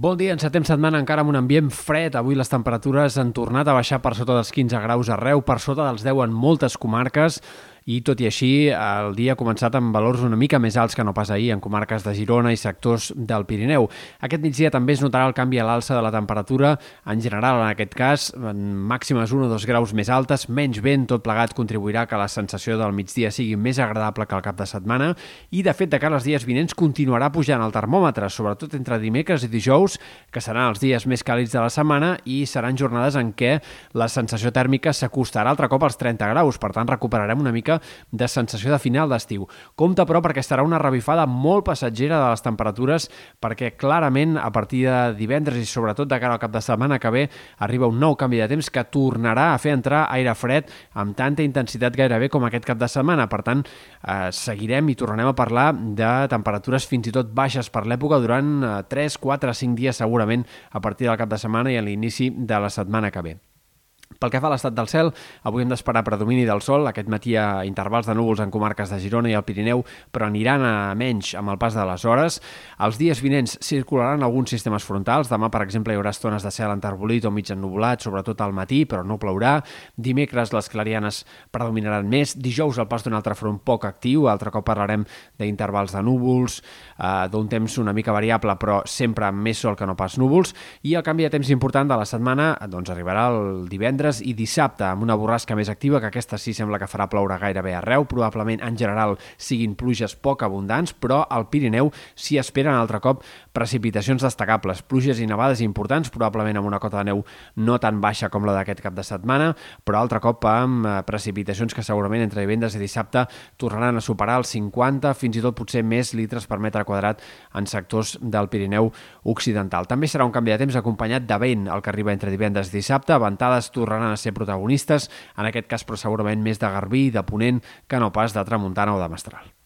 Bon dia, encetem setmana encara amb un ambient fred. Avui les temperatures han tornat a baixar per sota dels 15 graus arreu, per sota dels 10 en moltes comarques i tot i així el dia ha començat amb valors una mica més alts que no pas ahir en comarques de Girona i sectors del Pirineu. Aquest migdia també es notarà el canvi a l'alça de la temperatura, en general en aquest cas, en màximes 1 o 2 graus més altes, menys vent, tot plegat contribuirà que la sensació del migdia sigui més agradable que el cap de setmana. I de fet de cara als dies vinents continuarà pujant el termòmetre, sobretot entre dimecres i dijous, que seran els dies més càlids de la setmana i seran jornades en què la sensació tèrmica s'acostarà altre cop als 30 graus, per tant recuperarem una mica mica de sensació de final d'estiu. Compte, però, perquè estarà una revifada molt passatgera de les temperatures, perquè clarament a partir de divendres i sobretot de cara al cap de setmana que ve arriba un nou canvi de temps que tornarà a fer entrar aire fred amb tanta intensitat gairebé com aquest cap de setmana. Per tant, eh, seguirem i tornarem a parlar de temperatures fins i tot baixes per l'època durant eh, 3, 4, 5 dies segurament a partir del cap de setmana i a l'inici de la setmana que ve. Pel que fa a l'estat del cel, avui hem d'esperar predomini del sol, aquest matí a intervals de núvols en comarques de Girona i el Pirineu, però aniran a menys amb el pas de les hores. Els dies vinents circularan alguns sistemes frontals. Demà, per exemple, hi haurà estones de cel enterbolit o mig ennubulat, sobretot al matí, però no plourà. Dimecres les clarianes predominaran més. Dijous el pas d'un altre front poc actiu. Altre cop parlarem d'intervals de núvols, eh, d'un temps una mica variable, però sempre amb més sol que no pas núvols. I el canvi de temps important de la setmana doncs, arribarà el divendres divendres i dissabte amb una borrasca més activa, que aquesta sí sembla que farà ploure gairebé arreu, probablement en general siguin pluges poc abundants, però al Pirineu s'hi esperen altre cop precipitacions destacables, pluges i nevades importants, probablement amb una cota de neu no tan baixa com la d'aquest cap de setmana, però altre cop amb eh, precipitacions que segurament entre divendres i dissabte tornaran a superar els 50, fins i tot potser més litres per metre quadrat en sectors del Pirineu Occidental. També serà un canvi de temps acompanyat de vent, el que arriba entre divendres i dissabte, ventades tornaran a ser protagonistes, en aquest cas però segurament més de Garbí i de Ponent que no pas de Tramuntana o de Mestral.